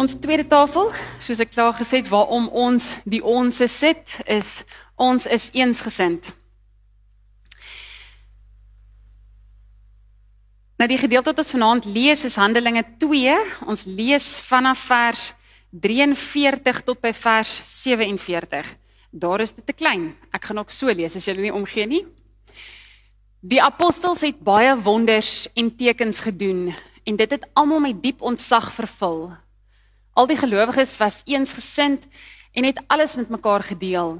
Ons tweede tafel, soos ek klaar gesê het, waarom ons die onsse sit, is ons is eensgesind. Nou die gedeelte wat ons vanaand lees is Handelinge 2. Ons lees vanaf vers 43 tot by vers 47. Daar is dit te klein. Ek gaan ook so lees as julle nie omgee nie. Die apostels het baie wonders en tekens gedoen en dit het almal met diep ontzag vervul. Al die gelowiges was eensgesind en het alles met mekaar gedeel.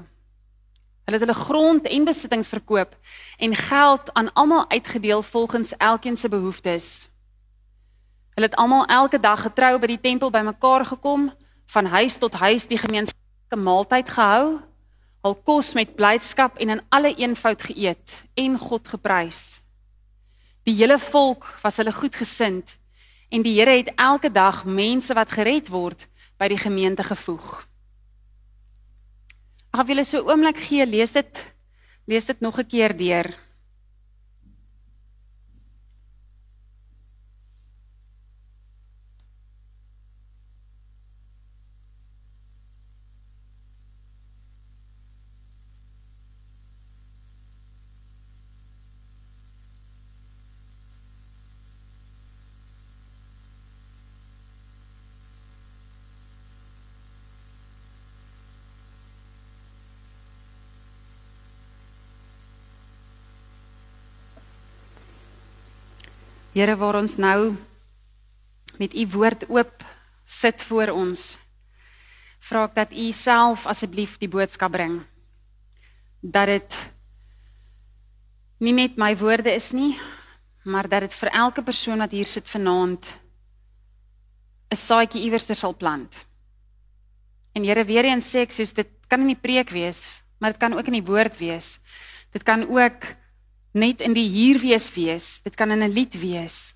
Hulle het hulle grond en besittings verkoop en geld aan almal uitgedeel volgens elkeen se behoeftes. Hulle het almal elke dag getrou by die tempel bymekaar gekom, van huis tot huis die gemeenskaplike maaltyd gehou, hul kos met blydskap en in alle eenvoud geëet en God geprys. Die hele volk was hulle goedgesind en die Here het elke dag mense wat gered word by die gemeente gevoeg. Ag, wil jy so 'n oomblik gee, lees dit lees dit nog 'n keer deur. Here waar ons nou met u woord oop sit voor ons. Vra ek dat u self asseblief die boodskap bring. Dat dit nie net my woorde is nie, maar dat dit vir elke persoon wat hier sit vanaand 'n saadjie iewers sal plant. En Here weer eens sê ek soos dit kan nie preek wees, maar dit kan ook in die woord wees. Dit kan ook net in die hier wees wees. Dit kan in 'n lied wees.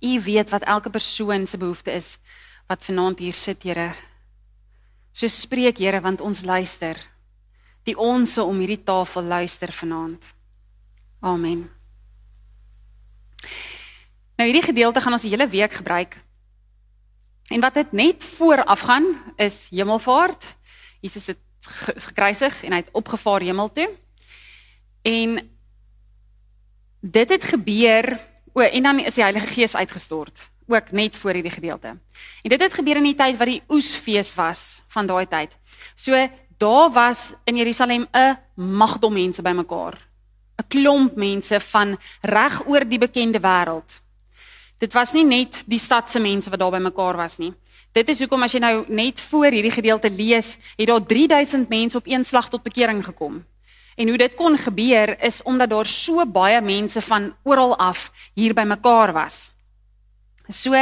U weet wat elke persoon se behoefte is wat vanaand hier sit, Here. So spreek, Here, want ons luister. Die onsse om hierdie tafel luister vanaand. Amen. Nou hierdie gedeelte gaan ons die hele week gebruik. En wat dit net vooraf gaan is Hemelvaart. Jesus het gekruisig en hy het opgevaar hemel toe. En dit het gebeur o en dan is die Heilige Gees uitgestort ook net voor hierdie gedeelte. En dit het gebeur in die tyd wat die oesfees was van daai tyd. So daar was in Jerusalem 'n magdom mense bymekaar. 'n Klomp mense van reg oor die bekende wêreld. Dit was nie net die stad se mense wat daar bymekaar was nie. Dit is hoekom as jy nou net voor hierdie gedeelte lees, het daar 3000 mense op een slag tot bekering gekom. En hoe dit kon gebeur is omdat daar so baie mense van oral af hier bymekaar was. So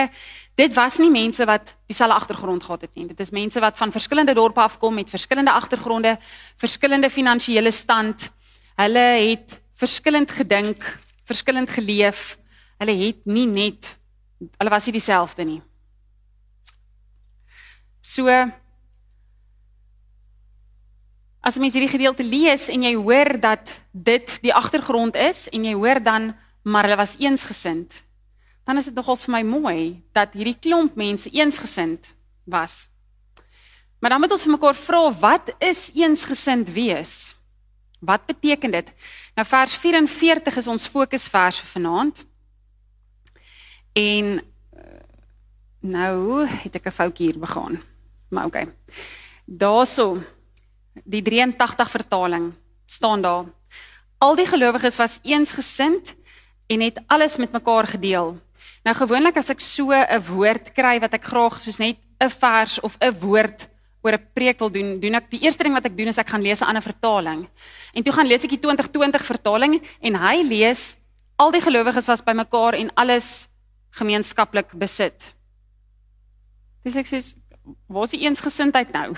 dit was nie mense wat dieselfde agtergrond gehad het nie. Dit is mense wat van verskillende dorpe afkom met verskillende agtergronde, verskillende finansiële stand. Hulle het verskillend gedink, verskillend geleef. Hulle het nie net hulle was nie dieselfde nie. So as jy hierdie gedeelte lees en jy hoor dat dit die agtergrond is en jy hoor dan maar hulle was eensgesind, dan is dit nogals vir my mooi dat hierdie klomp mense eensgesind was. Maar dan moet ons vir mekaar vra wat is eensgesind wees? Wat beteken dit? Nou vers 44 is ons fokusvers vir vanaand. En eh, nou het ek 'n foutjie hier begaan. Maar. Okay. Daarso die 83 vertaling staan daar. Al die gelowiges was eensgesind en het alles met mekaar gedeel. Nou gewoonlik as ek so 'n woord kry wat ek graag soos net 'n vers of 'n woord oor 'n preek wil doen, doen ek die eerste ding wat ek doen is ek gaan lees 'n ander vertaling. En toe gaan lees ek die 2020 vertaling en hy lees al die gelowiges was bymekaar en alles gemeenskaplik besit. Dis ek sê waar is die eensgesindheid nou?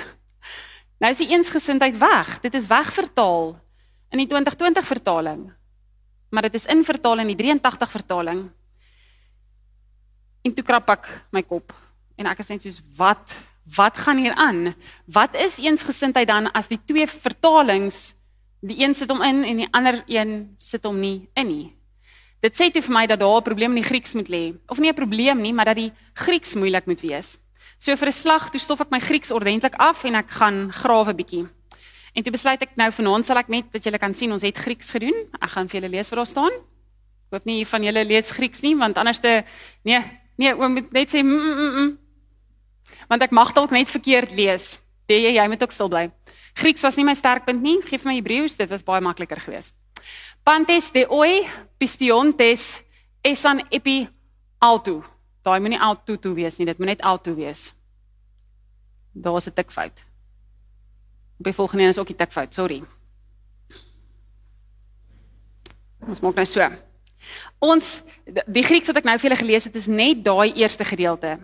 Nou is die eensgesindheid weg. Dit is wegvertaal in die 2020 vertaling. Maar dit is in vertaal in die 83 vertaling. En toe krap ek my kop en ek sê soos wat wat gaan hier aan? Wat is eensgesindheid dan as die twee vertalings die een sit hom in en die ander een sit hom nie in nie? Dit sê toe vir my dat daar 'n probleem in die Grieks moet lê. Of nie 'n probleem nie, maar dat die Grieks moeilik moet wees. So vir 'n slag, toe stof ek my Grieks ordentlik af en ek gaan grawe bietjie. En toe besluit ek nou vanaand sal ek net dat julle kan sien ons het Grieks gedoen. Ek gaan vir julle lees wat daar staan. Ek hoop nie van julle lees Grieks nie want anders te nee, nee, oom moet net sê mm, mm, mm. Want ek mag dalk net verkeerd lees. Jy jy moet ook stil bly. Grieks was nie my sterkpunt nie. Geef my Hebreëus, dit was baie makliker geweest. Pantes de oi pistiontes esan epi alto. Daai moenie alto toe wees nie, dit moet net alto wees. Daar's 'n tikfout. Die volgende een is ook 'n tikfout, sorry. Ons maak nou so. Ons die Grieks wat ek nou vir julle gelees het is net daai eerste gedeelte.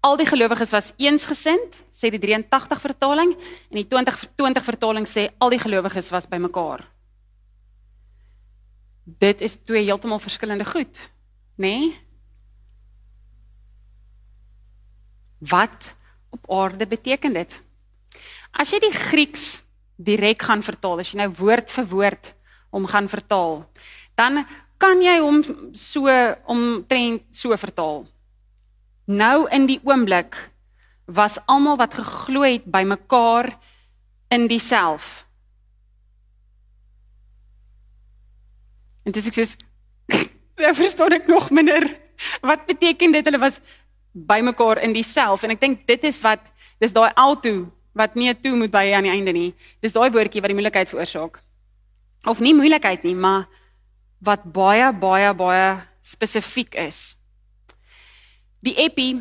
Al die gelowiges was eensgesind, sê die 83 vertaling en die 2020 vertaling sê al die gelowiges was bymekaar. Dit is twee heeltemal verskillende goed, nê? Nee? Wat op aarde beteken dit? As jy die Grieks direk gaan vertaal, as jy nou woord vir woord om gaan vertaal, dan kan jy hom so omtrent so vertaal. Nou in die oomblik was almal wat geglo het bymekaar in dieself. En dis ek sê, ek verstaan ek nog minder. Wat beteken dit hulle was bymekaar in dieself en ek dink dit is wat dis daai alto wat nie toe moet by aan die einde nie. Dis daai woordjie wat die moeilikheid veroorsaak. Of nie moeilikheid nie, maar wat baie baie baie spesifiek is. Die epi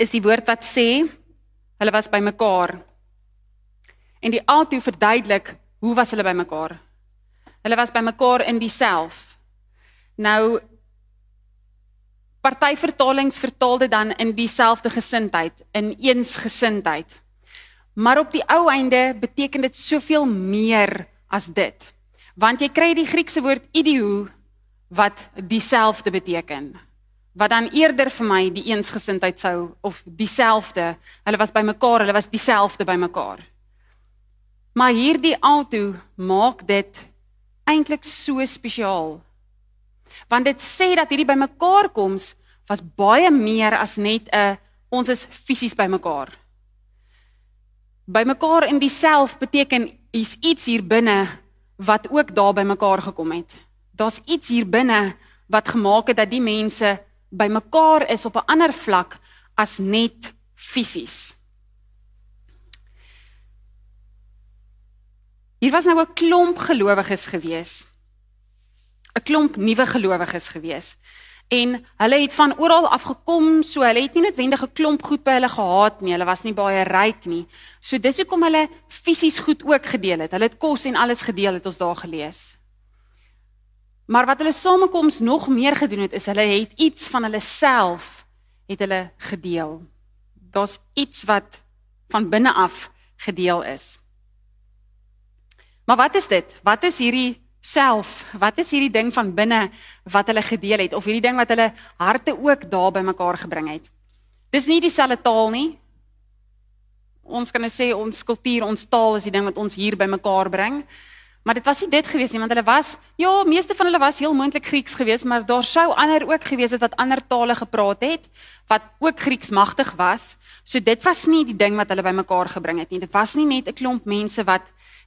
is die woord wat sê hulle was bymekaar. En die alto verduidelik hoe was hulle bymekaar? Hulle was bymekaar in dieself. Nou party vertalings vertaal dit dan in dieselfde gesindheid, in eensgesindheid. Maar op die ou einde beteken dit soveel meer as dit. Want jy kry die Griekse woord idio wat dieselfde beteken. Wat dan eerder vir my die eensgesindheid sou of dieselfde. Hulle was bymekaar, hulle was dieselfde bymekaar. Maar hierdie alto maak dit eintlik so spesiaal. Want dit sê dat hierdie bymekaar koms was baie meer as net 'n ons is fisies bymekaar. Bymekaar in dieself beteken is iets hier binne wat ook daar bymekaar gekom het. Daar's iets hier binne wat gemaak het dat die mense bymekaar is op 'n ander vlak as net fisies. Hier was nou 'n klomp gelowiges gewees. 'n Klomp nuwe gelowiges gewees. En hulle het van oral af gekom, so hulle het nie noodwendig 'n klomp goed by hulle gehad nie. Hulle was nie baie ryk nie. So dis hoekom hulle fisies goed ook gedeel het. Hulle het kos en alles gedeel het ons daar gelees. Maar wat hulle samekoms nog meer gedoen het, is hulle het iets van hulle self het hulle gedeel. Daar's iets wat van binne af gedeel is. Maar wat is dit? Wat is hierdie self? Wat is hierdie ding van binne wat hulle gedeel het of hierdie ding wat hulle harte ook daar bymekaar gebring het? Dis nie dieselfde taal nie. Ons kan nou sê ons kultuur, ons taal is die ding wat ons hier bymekaar bring. Maar dit was nie dit gewees nie want hulle was ja, meeste van hulle was heel moontlik Grieks gewees, maar daar sou ander ook gewees het wat ander tale gepraat het wat ook Grieks magtig was. So dit was nie die ding wat hulle bymekaar gebring het nie. Dit was nie net 'n klomp mense wat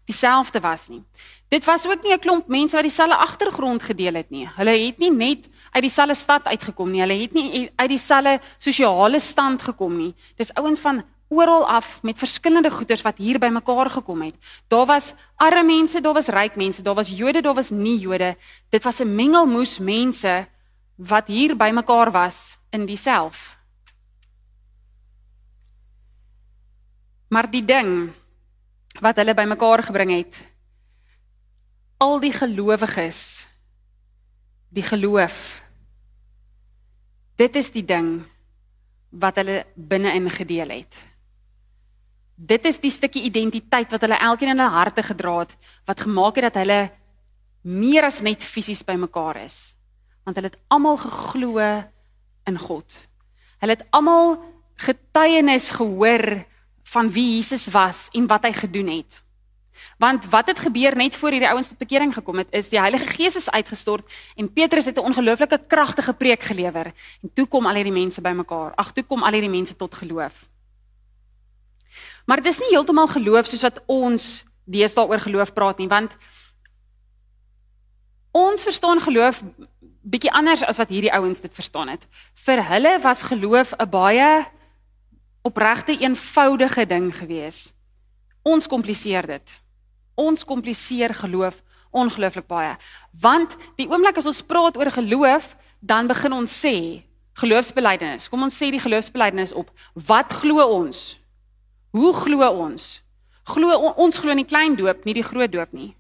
dieselfde was nie. Dit was ook nie 'n klomp mense wat dieselfde agtergrond gedeel het nie. Hulle het nie net uit dieselfde stad uitgekom nie. Hulle het nie uit dieselfde sosiale stand gekom nie. Dis ouens van oral af met verskillende goederes wat hier bymekaar gekom het. Daar was arme mense, daar was ryk mense, daar was Jode, daar was nie Jode. Dit was 'n mengelmoes mense wat hier bymekaar was in dieself. Maar die ding wat hulle bymekaar gebring het. Al die gelowiges die geloof. Dit is die ding wat hulle binne-in gedeel het. Dit is die stukkie identiteit wat hulle elkeen in hulle harte gedra het wat gemaak het dat hulle meer as net fisies bymekaar is. Want hulle het almal geglo in God. Hulle het almal getuienis gehoor van wie Jesus was en wat hy gedoen het. Want wat het gebeur net voor hierdie ouens tot bekering gekom het, is die Heilige Gees is uitgestort en Petrus het 'n ongelooflike kragtige preek gelewer. En toe kom al hierdie mense bymekaar. Ag, toe kom al hierdie mense tot geloof. Maar dis nie heeltemal geloof soos wat ons deesdae oor geloof praat nie, want ons verstaan geloof bietjie anders as wat hierdie ouens dit verstaan het. Vir hulle was geloof 'n baie opregte eenvoudige ding gewees. Ons kompliseer dit. Ons kompliseer geloof ongelooflik baie. Want die oomblik as ons praat oor geloof, dan begin ons sê geloofsbelijdenis. Kom ons sê die geloofsbelijdenis op. Wat glo ons? Hoe glo ons? Glo ons glo in die klein doop, nie die groot doop nie.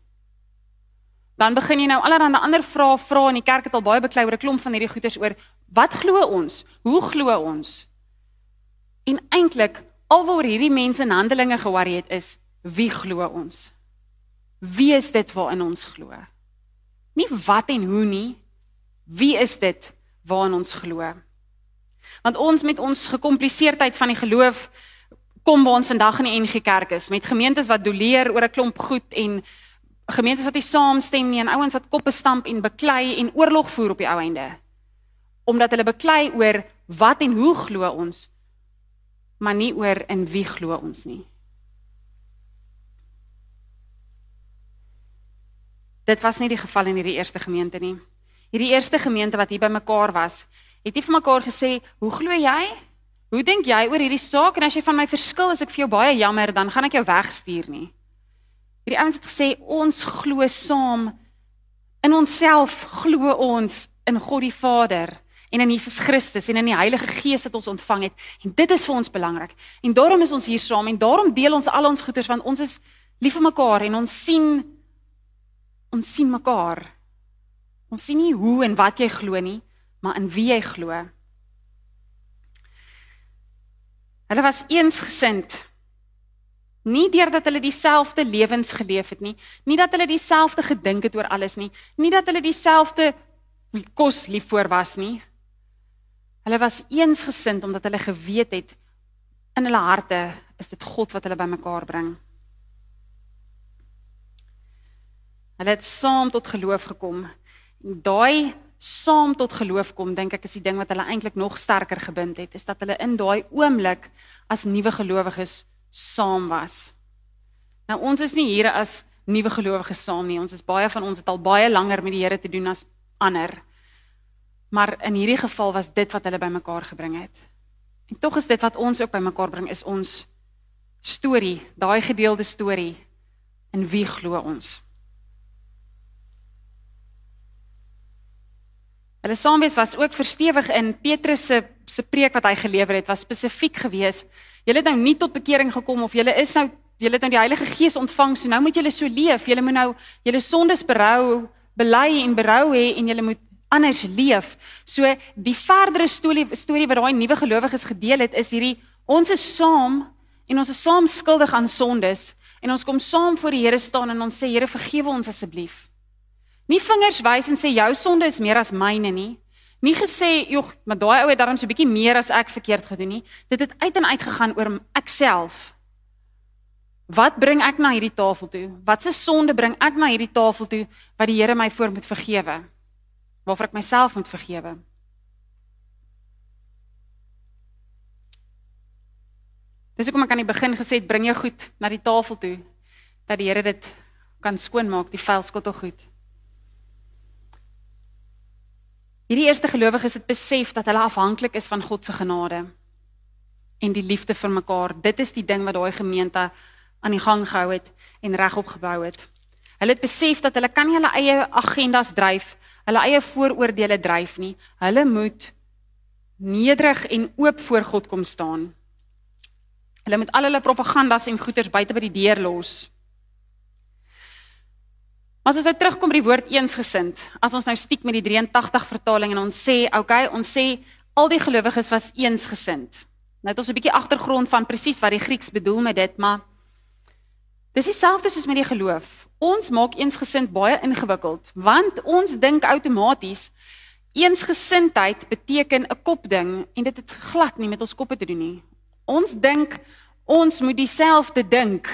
Dan begin jy nou allerlei ander vrae vra en die kerk het al baie beklei oor 'n klomp van hierdie goeters oor wat glo ons? Hoe glo ons? En eintlik alwaar hierdie mense in Handelinge geworry het is wie glo ons? Wie is dit waarin ons glo? Nie wat en hoe nie. Wie is dit waarin ons glo? Want ons met ons gekompliseerdheid van die geloof kom waar ons vandag in die NG Kerk is met gemeentes wat doleer oor 'n klomp goed en gemeentes wat nie saamstem nie en ouens wat koppe stamp en beklei en oorlog voer op die ou einde. Omdat hulle beklei oor wat en hoe glo ons? Maar nie oor in wie glo ons nie. Dit was nie die geval in hierdie eerste gemeente nie. Hierdie eerste gemeente wat hier bymekaar was, het nie vir mekaar gesê, "Hoe glo jy? Hoe dink jy oor hierdie saak en as jy van my verskil, as ek vir jou baie jammer, dan gaan ek jou wegstuur nie." Hierdie ouens het gesê, "Ons glo saam in onsself, glo ons in God die Vader." En in Jesus Christus en in die Heilige Gees wat ons ontvang het. En dit is vir ons belangrik. En daarom is ons hier saam en daarom deel ons al ons goeders want ons is lief vir mekaar en ons sien ons sien mekaar. Ons sien nie hoe en wat jy glo nie, maar in wie jy glo. Hulle was eensgesind. Nie deurdat hulle dieselfde lewens geleef het nie, nie dat hulle dieselfde gedink het oor alles nie, nie dat hulle dieselfde kos lief voor was nie, Hulle was eensgesind omdat hulle geweet het in hulle harte is dit God wat hulle bymekaar bring. Hulle het saam tot geloof gekom. En daai saam tot geloof kom, dink ek is die ding wat hulle eintlik nog sterker gebind het, is dat hulle in daai oomblik as nuwe gelowiges saam was. Nou ons is nie hier as nuwe gelowiges saam nie. Ons is baie van ons het al baie langer met die Here te doen as ander. Maar in hierdie geval was dit wat hulle bymekaar gebring het. En tog is dit wat ons ook bymekaar bring is ons storie, daai gedeelde storie in wie glo ons. Hulle saamwees was ook verstewig in Petrus se se preek wat hy gelewer het, was spesifiek gewees. Julle het nou nie tot bekering gekom of julle is nou julle het nou die Heilige Gees ontvang, so nou moet julle so leef. Julle moet nou julle sondes berou, bely en berou hê en julle moet anders leef. So die verdere storie storie wat daai nuwe gelowiges gedeel het is hierdie ons is saam en ons is saam skuldig aan sondes en ons kom saam voor die Here staan en ons sê Here vergewe ons asseblief. Nie vingers wys en sê jou sonde is meer as myne nie. Nie gesê jog, maar daai ou het darm so 'n bietjie meer as ek verkeerd gedoen nie. Dit het uit en uit gegaan oor ek self. Wat bring ek na hierdie tafel toe? Wat se sonde bring ek na hierdie tafel toe wat die Here my voor moet vergewe? Waarvoor ek myself moet vergewe. Dis hoekom ek aan die begin gesê het bring jou goed na die tafel toe dat die Here dit kan skoonmaak, die vuilskottel goed. Hierdie eerste gelowiges het besef dat hulle afhanklik is van God se genade en die liefde vir mekaar. Dit is die ding wat daai gemeente aan die gang gehou het en regop gebou het. Hulle het besef dat hulle kan nie hulle eie agendas dryf hulle eie vooroordeele dryf nie. Hulle moet nederig en oop voor God kom staan. Hulle moet al hulle propagandas en goeters buite by die deur los. As ons nou terugkom by die woord eensgesind, as ons nou stiek met die 83 vertaling en ons sê, okay, ons sê al die gelowiges was eensgesind. Nou het ons 'n bietjie agtergrond van presies wat die Grieks bedoel met dit, maar dis dieselfde soos met die geloof. Ons maak eensgesind baie ingewikkeld want ons dink outomaties eensgesindheid beteken 'n kopding en dit het glad nie met ons koppe te doen nie. Ons dink ons moet dieselfde dink.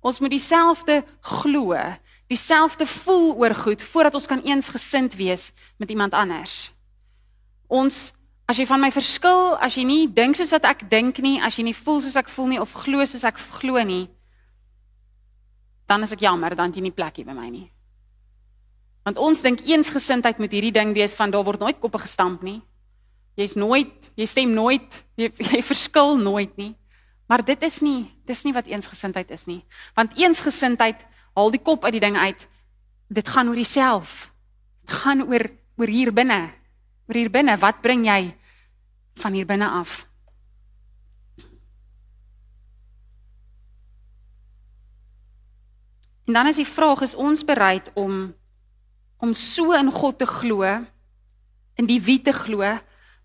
Ons moet dieselfde glo, dieselfde voel oor goed voordat ons kan eensgesind wees met iemand anders. Ons as jy van my verskil, as jy nie dink soos wat ek dink nie, as jy nie voel soos ek voel nie of glo soos ek glo nie, dan is ek jammer, dan jy nie plekkie by my nie. Want ons dink eensgesindheid met hierdie ding wees van daar word nooit koppe gestamp nie. Jy's nooit, jy stem nooit, jy, jy verskil nooit nie. Maar dit is nie, dis nie wat eensgesindheid is nie. Want eensgesindheid haal die kop uit die ding uit. Dit gaan oor jouself. Dit gaan oor oor hier binne. Oor hier binne, wat bring jy van hier binne af? En dan is die vraag is ons bereid om om so in God te glo in die wie te glo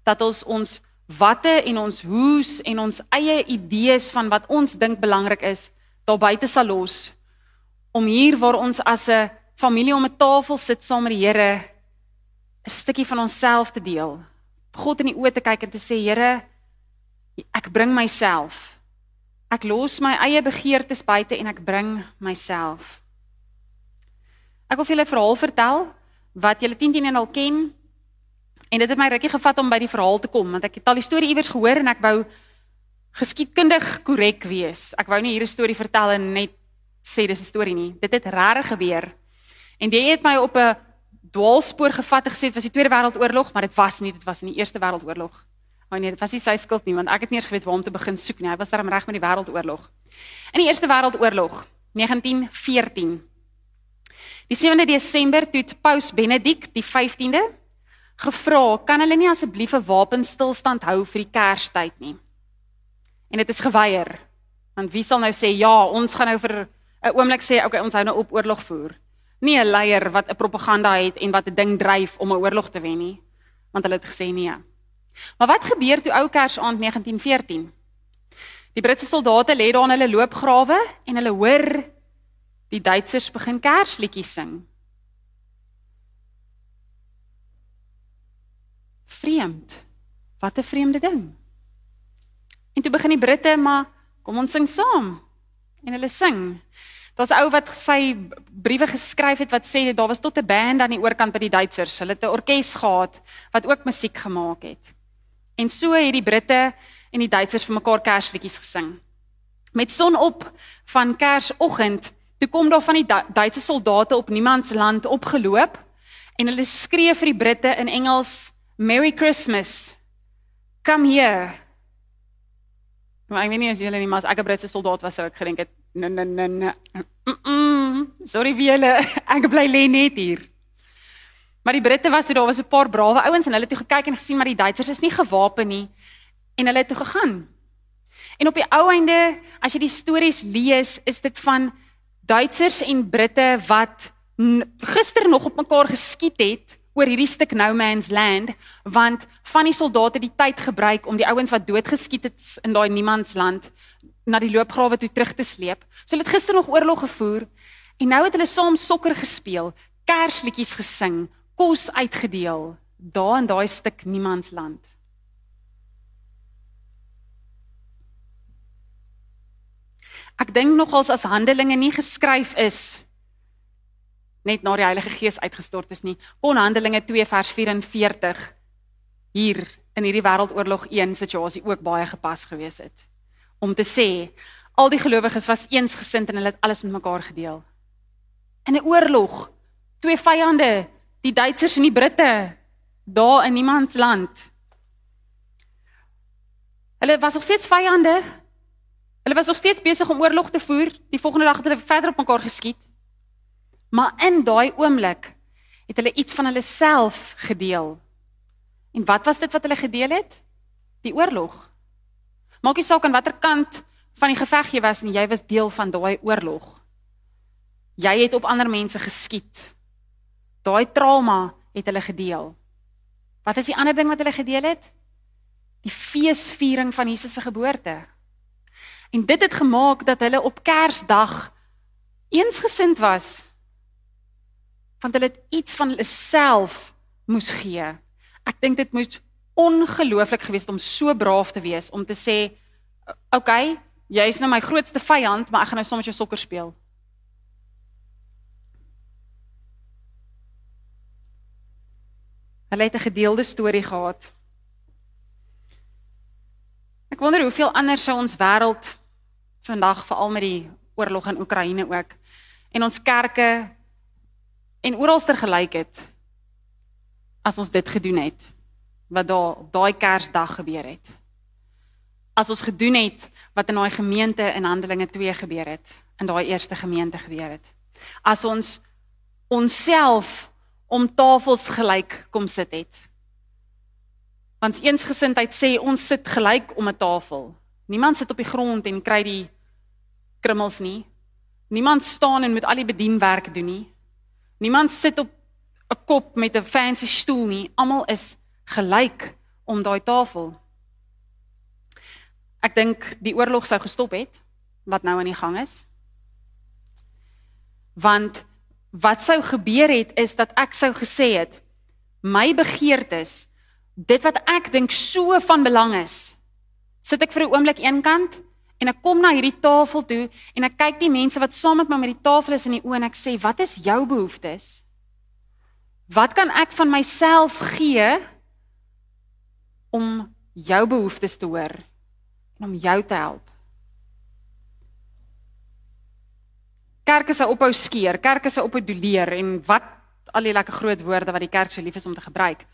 dat ons ons watte en ons hoes en ons eie idees van wat ons dink belangrik is daar buite sal los om hier waar ons as 'n familie om 'n tafel sit saam met die Here 'n stukkie van onsself te deel. God in die oë te kyk en te sê Here ek bring myself. Ek los my eie begeertes buite en ek bring myself. Ek wil vir julle 'n verhaal vertel wat julle 10 teen 1 al ken. En dit het my rukkie gevat om by die verhaal te kom want ek het al die storie iewers gehoor en ek wou geskiedkundig korrek wees. Ek wou nie hier 'n storie vertel en net sê dis 'n storie nie. Dit het regtig gebeur. En jy het my op 'n dwaalspoor gevat en gesê dit was die Tweede Wêreldoorlog, maar dit was nie, dit was in die Eerste Wêreldoorlog. O nee, dit was nie sy skuld nie want ek het nie eens geweet waar om te begin soek nie. Hy was darm reg met die Wêreldoorlog. In die Eerste Wêreldoorlog, 1914. Die 7de Desember toe Paus Benedikt die 15de gevra, kan hulle nie asseblief 'n wapenstilstand hou vir die Kerstyd nie? En dit is geweier. Want wie sal nou sê ja, ons gaan nou vir 'n oomblik sê, okay, ons hou nou op oorlog voer. Nie 'n leier wat 'n propaganda het en wat 'n ding dryf om 'n oorlog te wen nie, want hulle het gesê nee. Maar wat gebeur toe ou Kersaand 1914? Die Britse soldate lê daar in hulle loopgrawe en hulle hoor die Duitsers begin Kersliedjies sing. vreemd. Wat 'n vreemde ding. En toe begin die Britte maar kom ons sing saam. En hulle sing. Daar's 'n ou wat sy briewe geskryf het wat sê daar was tot 'n band aan die oorkant by die Duitsers. Hulle het 'n orkes gehad wat ook musiek gemaak het. En so het die Britte en die Duitsers vir mekaar Kersliedjies gesing. Met son op van Kersoggend, toe kom daar van die Duitse soldate op niemand se land opgeloop en hulle skree vir die Britte in Engels Merry Christmas. Come here. Maar ek weet nie as julle nie, maar as ek 'n Britse soldaat was, sou ek gedink het, nee nee nee nee. Mm -mm, sorry vir julle. Ek bly lê net hier. Maar die Britte was daar, was 'n paar brawe ouens en hulle het toe gekyk en gesien maar die Duitsers is nie gewapen nie en hulle het toe gegaan. En op die ou einde, as jy die stories lees, is dit van Duitsers en Britte wat gister nog op mekaar geskiet het oor hierdie stuk no man's land want van die soldate die tyd gebruik om die ouens wat doodgeskiet het in daai niemands land na die loopgrawe toe terug te sleep. So hulle het gister nog oorlog gevoer en nou het hulle saam sokker gespeel, kersliedjies gesing, kos uitgedeel daar in daai stuk niemands land. Ek dink nogals as Handelinge nie geskryf is net na die Heilige Gees uitgestort is nie. Kon Handelinge 2 vers 44 hier in hierdie wêreldoorlog 1 situasie ook baie gepas gewees het om te sê al die gelowiges was eensgesind en hulle het alles met mekaar gedeel. In 'n oorlog, twee vyande, die Duitsers en die Britte, daar in niemand se land. Hulle was nog steeds vyande. Hulle was nog steeds besig om oorlog te voer. Die volgende dag het hulle verder op mekaar geskiet. Maar in daai oomblik het hulle iets van hulle self gedeel. En wat was dit wat hulle gedeel het? Die oorlog. Maak nie saak aan watter kant van die geveg jy was nie, jy was deel van daai oorlog. Jy het op ander mense geskiet. Daai trauma het hulle gedeel. Wat is die ander ding wat hulle gedeel het? Die feesviering van Jesus se geboorte. En dit het gemaak dat hulle op Kersdag eensgesind was want hulle het iets van hulle self moes gee. Ek dink dit moes ongelooflik gewees het om so braaf te wees om te sê, "Oké, okay, jy is nou my grootste vyand, maar ek gaan nou soms jou sokker speel." Hulle het 'n gedeelde storie gehad. Ek wonder hoeveel anders sou ons wêreld vandag veral met die oorlog in Oekraïne ook en ons kerke en oralster gelyk het as ons dit gedoen het wat daar op daai Kersdag gebeur het. As ons gedoen het wat in daai gemeente in Handelinge 2 gebeur het, in daai eerste gemeente gebeur het. As ons onsself om tafels gelyk kom sit het. Want eensgesindheid sê ons sit gelyk om 'n tafel. Niemand sit op die grond en kry die krummels nie. Niemand staan en moet al die bedienwerk doen nie. Niemand sit op 'n kop met 'n fancy stoel nie. Almal is gelyk om daai tafel. Ek dink die oorlog sou gestop het wat nou aan die gang is. Want wat sou gebeur het is dat ek sou gesê het my begeertes dit wat ek dink so van belang is sit ek vir 'n oomblik eenkant en ek kom na hierdie tafel toe en ek kyk die mense wat saam met my met die tafel is in die oë en ek sê wat is jou behoeftes? Wat kan ek van myself gee om jou behoeftes te hoor en om jou te help? Kerke sou ophou skeer, kerke sou ophou doleer en wat al die lekker groot woorde wat die kerk so lief is om te gebruik.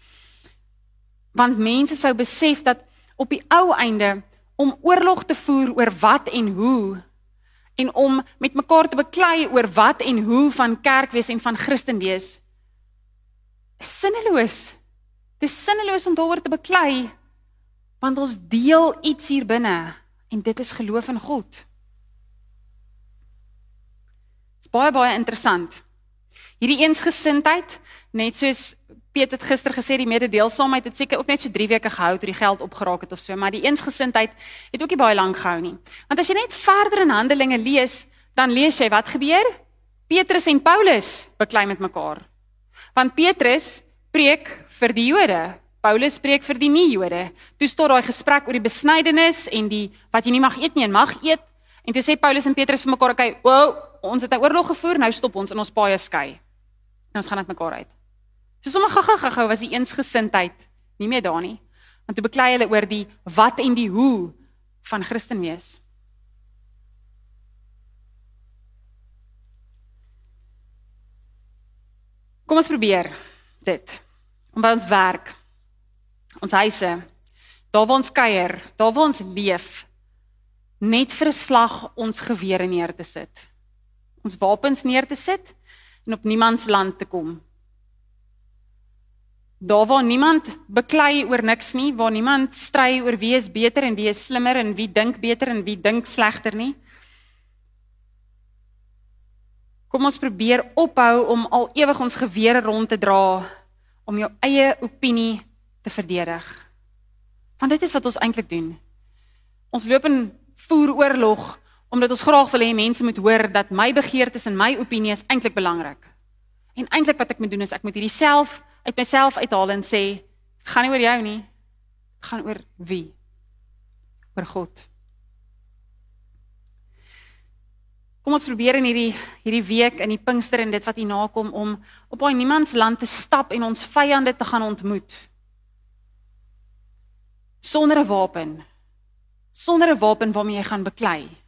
Want mense sou besef dat op die ou einde om oorlog te voer oor wat en hoe en om met mekaar te beklei oor wat en hoe van kerk wees en van Christen wees is sinneloos. Dis sinneloos om daaroor te beklei want ons deel iets hier binne en dit is geloof in God. Dit is baie baie interessant. Hierdie eensgesindheid, net soos Piet het gister gesê die mededeelsaamheid het seker ook net so 3 weke gehou toe die geld opgeraak het of so, maar die eensgesindheid het ook nie baie lank gehou nie. Want as jy net verder in Handelinge lees, dan lees jy wat gebeur? Petrus en Paulus beklei met mekaar. Want Petrus preek vir die Jode, Paulus preek vir die nie-Jode. Toe staan daai gesprek oor die besnydenis en die wat jy nie mag eet nie en mag eet. En toe sê Paulus en Petrus vir mekaar, "Oké, okay, wow, ons het 'n oorlog gevoer, nou stop ons en ons paai skei." En ons gaan net mekaar uit. So sommer gaga gaga was die eensgesindheid nie meer daar nie. Want toe beklei hulle oor die wat en die hoe van Christen wees. Kom ons probeer dit. Om by ons werk, ons huise, daar waar ons kuier, daar waar ons leef, net vir 'n slag ons gewere neer te sit. Ons wapens neer te sit en op niemand se land te kom Daar waar niemand beklei oor niks nie, waar niemand stry oor wie is beter en wie is slimmer en wie dink beter en wie dink slegter nie. Kom ons probeer ophou om al ewig ons gewere rond te dra om jou eie opinie te verdedig. Want dit is wat ons eintlik doen. Ons loop in voer oorlog omdat ons graag wil hê mense moet hoor dat my begeertes en my opinie is eintlik belangrik. En eintlik wat ek moet doen is ek moet hierdie self uit myself uithaal en sê gaan nie oor jou nie. Gaan oor wie? Oor God. Kom ons probeer in hierdie hierdie week in die Pinkster en dit wat hier nakom om op daai niemands land te stap en ons vyande te gaan ontmoet. Sonder 'n wapen. Sonder 'n wapen waarmee jy gaan beklei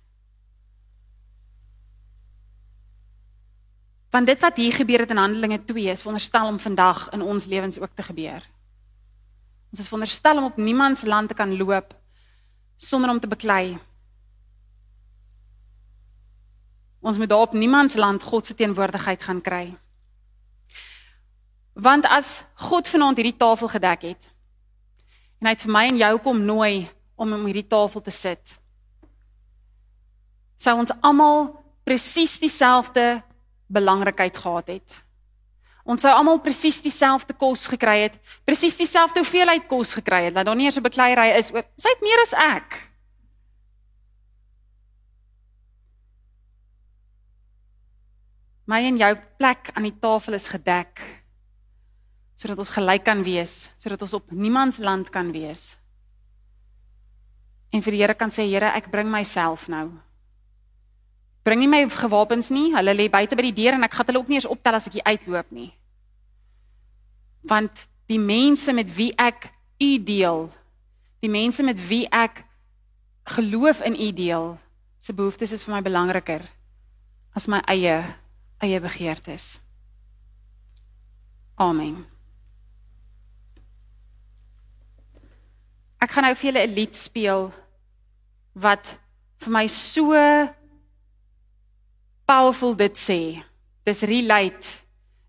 Want dit wat hier gebeur het in Handelinge 2 is veronderstel om vandag in ons lewens ook te gebeur. Ons is veronderstel om op niemand se land te kan loop sonder om te beklei. Ons moet daar op niemand se land God se teenwoordigheid gaan kry. Want as God vanaand hierdie tafel gedek het en hy het vir my en jou kom nooi om om hierdie tafel te sit, sou ons almal presies dieselfde belangrikheid gehad het. Ons sou almal presies dieselfde kos gekry het, presies dieselfde hoeveelheid kos gekry het, dat daar nie eers 'n bekleierery is oor. Sy het meer as ek. My en jou plek aan die tafel is gedek sodat ons gelyk kan wees, sodat ons op niemand se land kan wees. En vir die Here kan sê Here, ek bring myself nou. Bring nie my gewapens nie. Hulle lê buite by die deur en ek gaan hulle ook nie eens optel as ek hier uitloop nie. Want die mense met wie ek u deel, die mense met wie ek geloof in u deel, se behoeftes is vir my belangriker as my eie eie begeertes. Amen. Ek gaan nou vir julle 'n lied speel wat vir my so powerful dit sê. Dis relate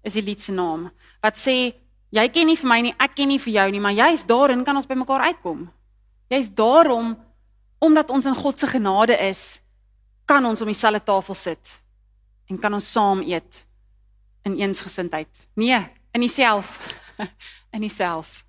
is die lied se naam. Wat sê jy ken nie vir my nie, ek ken nie vir jou nie, maar jy's daarin kan ons by mekaar uitkom. Jy's daarom omdat ons in God se genade is, kan ons om dieselfde tafel sit en kan ons saam eet in eensgesindheid. Nee, in jouself. In jouself.